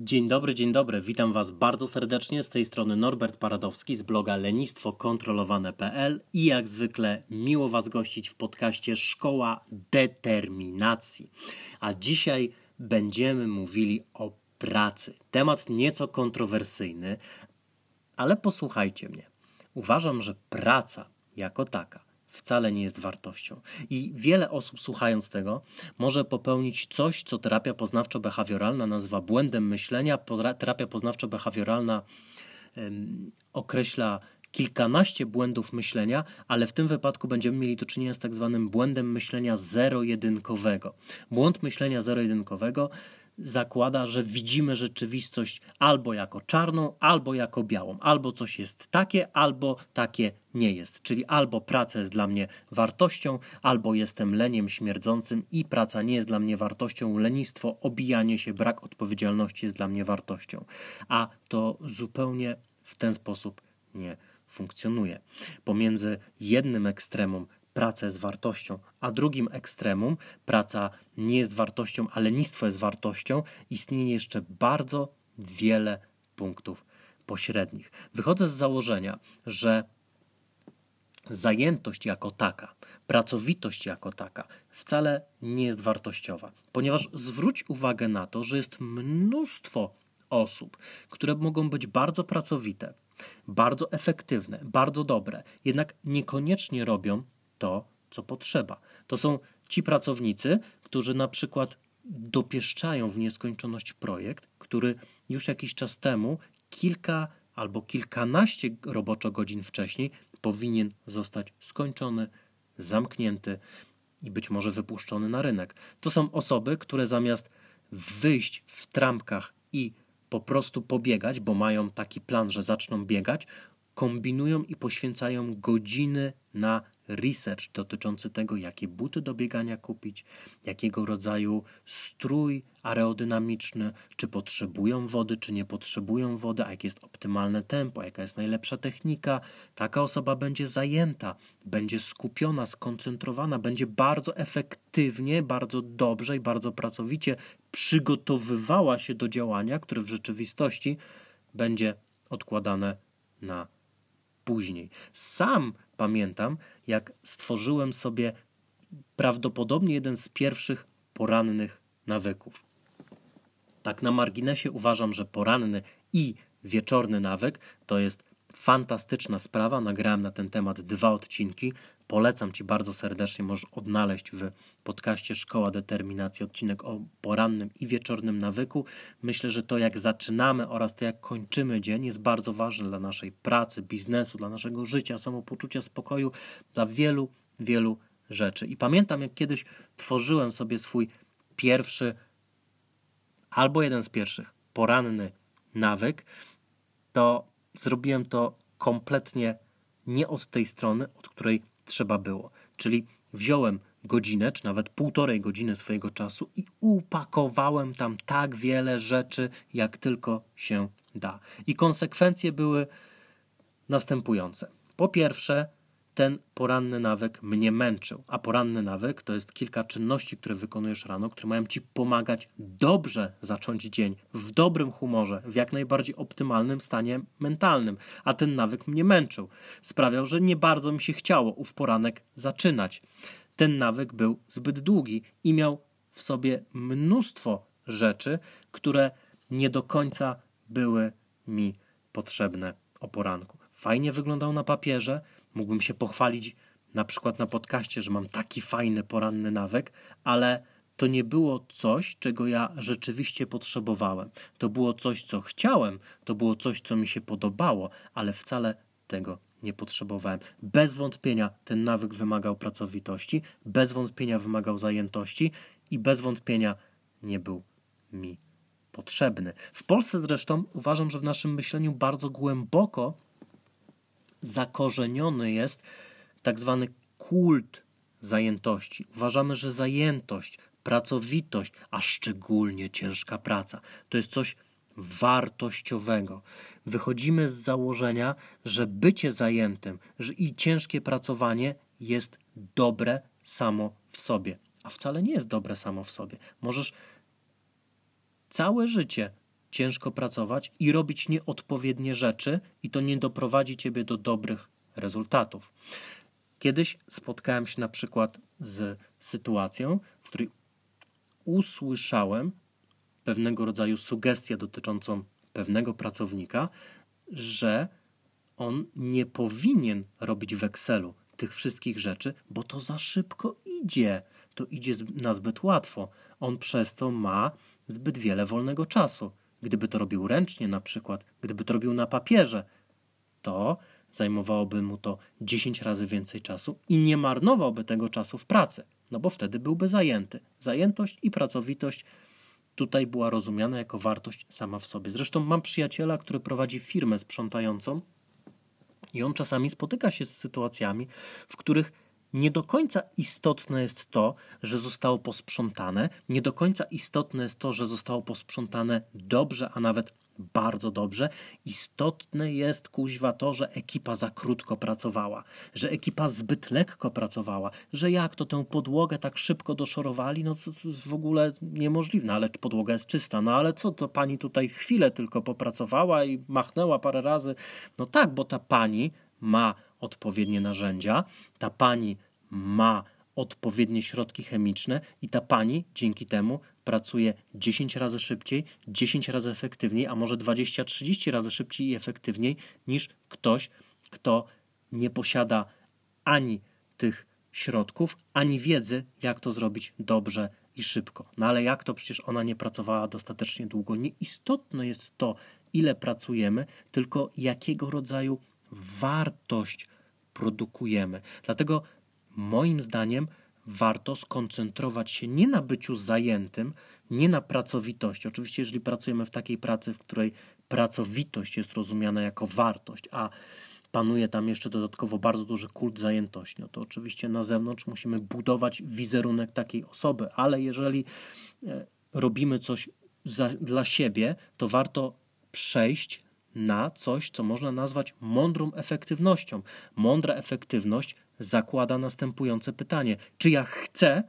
Dzień dobry, dzień dobry. Witam Was bardzo serdecznie. Z tej strony Norbert Paradowski z bloga lenistwokontrolowane.pl i jak zwykle miło Was gościć w podcaście Szkoła Determinacji. A dzisiaj będziemy mówili o pracy. Temat nieco kontrowersyjny, ale posłuchajcie mnie. Uważam, że praca jako taka wcale nie jest wartością. I wiele osób słuchając tego może popełnić coś, co terapia poznawczo-behawioralna nazywa błędem myślenia. Terapia poznawczo-behawioralna określa kilkanaście błędów myślenia, ale w tym wypadku będziemy mieli do czynienia z tak zwanym błędem myślenia zero-jedynkowego. Błąd myślenia zero-jedynkowego zakłada, że widzimy rzeczywistość albo jako czarną, albo jako białą. Albo coś jest takie, albo takie nie jest. Czyli albo praca jest dla mnie wartością, albo jestem leniem śmierdzącym i praca nie jest dla mnie wartością. Lenistwo, obijanie się, brak odpowiedzialności jest dla mnie wartością. A to zupełnie w ten sposób nie funkcjonuje. Pomiędzy jednym ekstremum praca jest wartością, a drugim ekstremum praca nie jest wartością, ale lenistwo jest wartością, istnieje jeszcze bardzo wiele punktów pośrednich. Wychodzę z założenia, że zajętość jako taka, pracowitość jako taka wcale nie jest wartościowa, ponieważ zwróć uwagę na to, że jest mnóstwo osób, które mogą być bardzo pracowite, bardzo efektywne, bardzo dobre, jednak niekoniecznie robią to, co potrzeba. To są ci pracownicy, którzy na przykład dopieszczają w nieskończoność projekt, który już jakiś czas temu, kilka albo kilkanaście roboczo godzin wcześniej, powinien zostać skończony, zamknięty i być może wypuszczony na rynek. To są osoby, które zamiast wyjść w trampkach i po prostu pobiegać, bo mają taki plan, że zaczną biegać, kombinują i poświęcają godziny na research dotyczący tego, jakie buty do biegania kupić, jakiego rodzaju strój aerodynamiczny, czy potrzebują wody, czy nie potrzebują wody, a jakie jest optymalne tempo, jaka jest najlepsza technika. Taka osoba będzie zajęta, będzie skupiona, skoncentrowana, będzie bardzo efektywnie, bardzo dobrze i bardzo pracowicie przygotowywała się do działania, które w rzeczywistości będzie odkładane na później. Sam pamiętam, jak stworzyłem sobie prawdopodobnie jeden z pierwszych porannych nawyków. Tak na marginesie uważam, że poranny i wieczorny nawyk to jest fantastyczna sprawa. Nagrałem na ten temat dwa odcinki. Polecam Ci bardzo serdecznie. Możesz odnaleźć w podcaście Szkoła Determinacji odcinek o porannym i wieczornym nawyku. Myślę, że to jak zaczynamy oraz to jak kończymy dzień jest bardzo ważne dla naszej pracy, biznesu, dla naszego życia, samopoczucia, spokoju, dla wielu, wielu rzeczy. I pamiętam, jak kiedyś tworzyłem sobie swój pierwszy albo jeden z pierwszych poranny nawyk, to zrobiłem to kompletnie nie od tej strony, od której trzeba było. Czyli wziąłem godzinę, czy nawet półtorej godziny swojego czasu i upakowałem tam tak wiele rzeczy, jak tylko się da. I konsekwencje były następujące. Po pierwsze, ten poranny nawyk mnie męczył. A poranny nawyk to jest kilka czynności, które wykonujesz rano, które mają ci pomagać dobrze zacząć dzień, w dobrym humorze, w jak najbardziej optymalnym stanie mentalnym. A ten nawyk mnie męczył. Sprawiał, że nie bardzo mi się chciało ów poranek zaczynać. Ten nawyk był zbyt długi i miał w sobie mnóstwo rzeczy, które nie do końca były mi potrzebne o poranku. Fajnie wyglądał na papierze, Mógłbym się pochwalić na przykład na podcaście, że mam taki fajny poranny nawyk, ale to nie było coś, czego ja rzeczywiście potrzebowałem. To było coś, co chciałem, to było coś, co mi się podobało, ale wcale tego nie potrzebowałem. Bez wątpienia ten nawyk wymagał pracowitości, bez wątpienia wymagał zajętości i bez wątpienia nie był mi potrzebny. W Polsce zresztą uważam, że w naszym myśleniu bardzo głęboko zakorzeniony jest tak zwany kult zajętości. Uważamy, że zajętość, pracowitość, a szczególnie ciężka praca to jest coś wartościowego. Wychodzimy z założenia, że bycie zajętym i ciężkie pracowanie jest dobre samo w sobie, a wcale nie jest dobre samo w sobie. Możesz całe życie ciężko pracować i robić nieodpowiednie rzeczy, i to nie doprowadzi ciebie do dobrych rezultatów. Kiedyś spotkałem się na przykład z sytuacją, w której usłyszałem pewnego rodzaju sugestię dotyczącą pewnego pracownika, że on nie powinien robić w Excelu tych wszystkich rzeczy, bo to za szybko idzie. To idzie na zbyt łatwo. On przez to ma zbyt wiele wolnego czasu. Gdyby to robił ręcznie, na przykład, gdyby to robił na papierze, to zajmowałoby mu to 10 razy więcej czasu i nie marnowałby tego czasu w pracy, no bo wtedy byłby zajęty. Zajętość i pracowitość tutaj była rozumiana jako wartość sama w sobie. Zresztą mam przyjaciela, który prowadzi firmę sprzątającą i on czasami spotyka się z sytuacjami, w których nie do końca istotne jest to, że zostało posprzątane, nie do końca istotne jest to, że zostało posprzątane dobrze, a nawet bardzo dobrze. Istotne jest kuźwa to, że ekipa za krótko pracowała, że ekipa zbyt lekko pracowała, że jak to tę podłogę tak szybko doszorowali, no to, jest w ogóle niemożliwe, ale podłoga jest czysta, no ale co to pani tutaj chwilę tylko popracowała i machnęła parę razy. No tak, bo ta pani ma odpowiednie narzędzia, ta pani ma odpowiednie środki chemiczne i ta pani dzięki temu pracuje 10 razy szybciej, 10 razy efektywniej, a może 20-30 razy szybciej i efektywniej niż ktoś, kto nie posiada ani tych środków, ani wiedzy, jak to zrobić dobrze i szybko. No ale jak to przecież ona nie pracowała dostatecznie długo? Nieistotne jest to, ile pracujemy, tylko jakiego rodzaju wartość produkujemy. Dlatego moim zdaniem warto skoncentrować się nie na byciu zajętym, nie na pracowitości. Oczywiście, jeżeli pracujemy w takiej pracy, w której pracowitość jest rozumiana jako wartość, a panuje tam jeszcze dodatkowo bardzo duży kult zajętości, no to oczywiście na zewnątrz musimy budować wizerunek takiej osoby, ale jeżeli e, robimy coś za, dla siebie, to warto przejść na coś, co można nazwać mądrą efektywnością. Mądra efektywność zakłada następujące pytanie: czy ja chcę,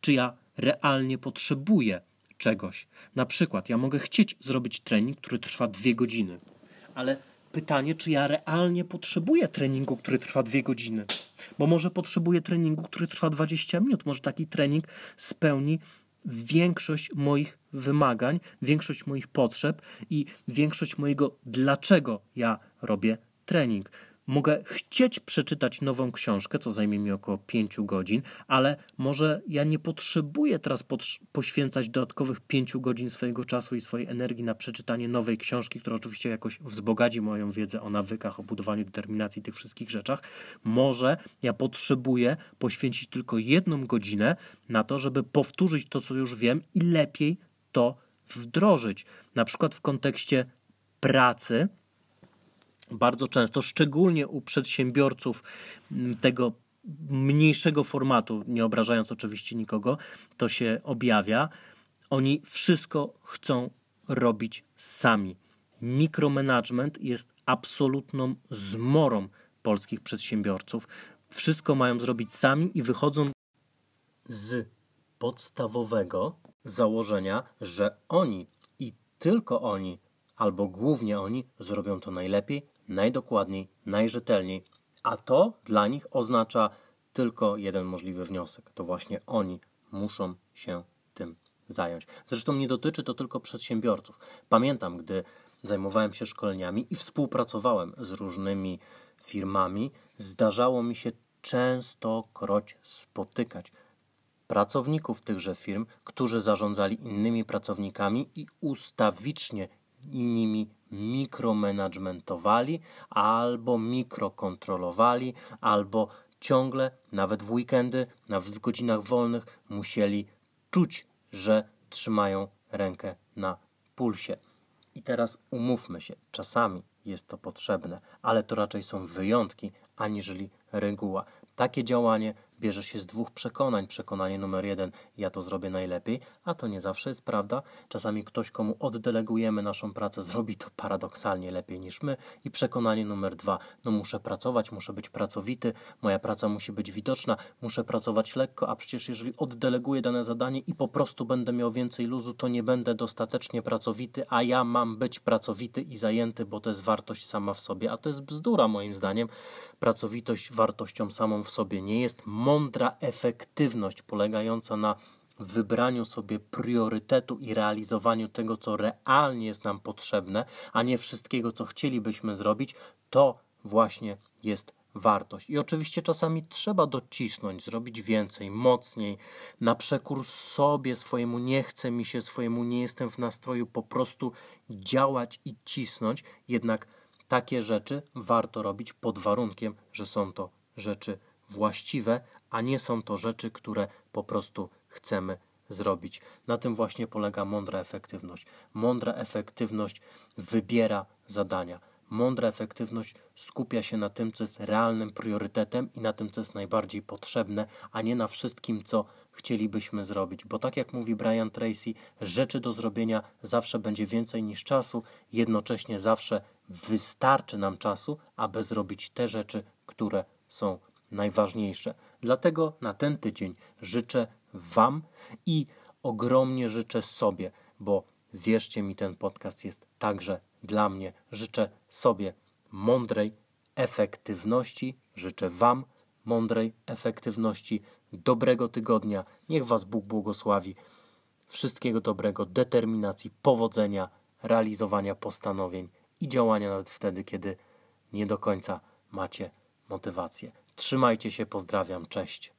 czy ja realnie potrzebuję czegoś? Na przykład, ja mogę chcieć zrobić trening, który trwa dwie godziny, ale pytanie, czy ja realnie potrzebuję treningu, który trwa dwie godziny? Bo może potrzebuję treningu, który trwa 20 minut. Może taki trening spełni większość moich wymagań, większość moich potrzeb i większość mojego dlaczego ja robię trening. Mogę chcieć przeczytać nową książkę, co zajmie mi około 5 godzin, ale może ja nie potrzebuję teraz poświęcać dodatkowych 5 godzin swojego czasu i swojej energii na przeczytanie nowej książki, która oczywiście jakoś wzbogaci moją wiedzę o nawykach, o budowaniu determinacji, tych wszystkich rzeczach. Może ja potrzebuję poświęcić tylko jedną godzinę na to, żeby powtórzyć to, co już wiem i lepiej to wdrożyć. Na przykład w kontekście pracy bardzo często, szczególnie u przedsiębiorców mm, tego mniejszego formatu, nie obrażając oczywiście nikogo, to się objawia. Oni wszystko chcą robić sami. Mikromanagement jest absolutną zmorą polskich przedsiębiorców. Wszystko mają zrobić sami i wychodzą z podstawowego założenia, że oni i tylko oni, albo głównie oni, zrobią to najlepiej, najdokładniej, najrzetelniej, a to dla nich oznacza tylko jeden możliwy wniosek. To właśnie oni muszą się tym zająć. Zresztą nie dotyczy to tylko przedsiębiorców. Pamiętam, gdy zajmowałem się szkoleniami i współpracowałem z różnymi firmami, zdarzało mi się częstokroć spotykać pracowników tychże firm, którzy zarządzali innymi pracownikami i ustawicznie nimi mikromanagementowali, albo mikrokontrolowali, albo ciągle, nawet w weekendy, nawet w godzinach wolnych, musieli czuć, że trzymają rękę na pulsie. I teraz umówmy się, czasami jest to potrzebne, ale to raczej są wyjątki, aniżeli reguła. Takie działanie bierze się z dwóch przekonań. Przekonanie numer jeden, ja to zrobię najlepiej, a to nie zawsze jest prawda. Czasami ktoś, komu oddelegujemy naszą pracę, zrobi to paradoksalnie lepiej niż my. I przekonanie numer dwa, no muszę pracować, muszę być pracowity, moja praca musi być widoczna, muszę pracować lekko, a przecież jeżeli oddeleguję dane zadanie i po prostu będę miał więcej luzu, to nie będę dostatecznie pracowity, a ja mam być pracowity i zajęty, bo to jest wartość sama w sobie, a to jest bzdura moim zdaniem. Pracowitość wartością samą w sobie nie jest mądra efektywność polegająca na wybraniu sobie priorytetu i realizowaniu tego, co realnie jest nam potrzebne, a nie wszystkiego, co chcielibyśmy zrobić, to właśnie jest wartość. I oczywiście czasami trzeba docisnąć, zrobić więcej, mocniej, na przekór sobie, swojemu nie chce mi się, swojemu nie jestem w nastroju, po prostu działać i cisnąć. Jednak takie rzeczy warto robić pod warunkiem, że są to rzeczy właściwe, a nie są to rzeczy, które po prostu chcemy zrobić. Na tym właśnie polega mądra efektywność. Mądra efektywność wybiera zadania. Mądra efektywność skupia się na tym, co jest realnym priorytetem i na tym, co jest najbardziej potrzebne, a nie na wszystkim, co chcielibyśmy zrobić. Bo tak jak mówi Brian Tracy, rzeczy do zrobienia zawsze będzie więcej niż czasu, jednocześnie zawsze wystarczy nam czasu, aby zrobić te rzeczy, które są najważniejsze. Dlatego na ten tydzień życzę Wam i ogromnie życzę sobie, bo wierzcie mi, ten podcast jest także dla mnie. Życzę sobie mądrej efektywności, życzę Wam mądrej efektywności, dobrego tygodnia. Niech Was Bóg błogosławi. Wszystkiego dobrego, determinacji, powodzenia, realizowania postanowień i działania nawet wtedy, kiedy nie do końca macie motywację. Trzymajcie się, pozdrawiam, cześć.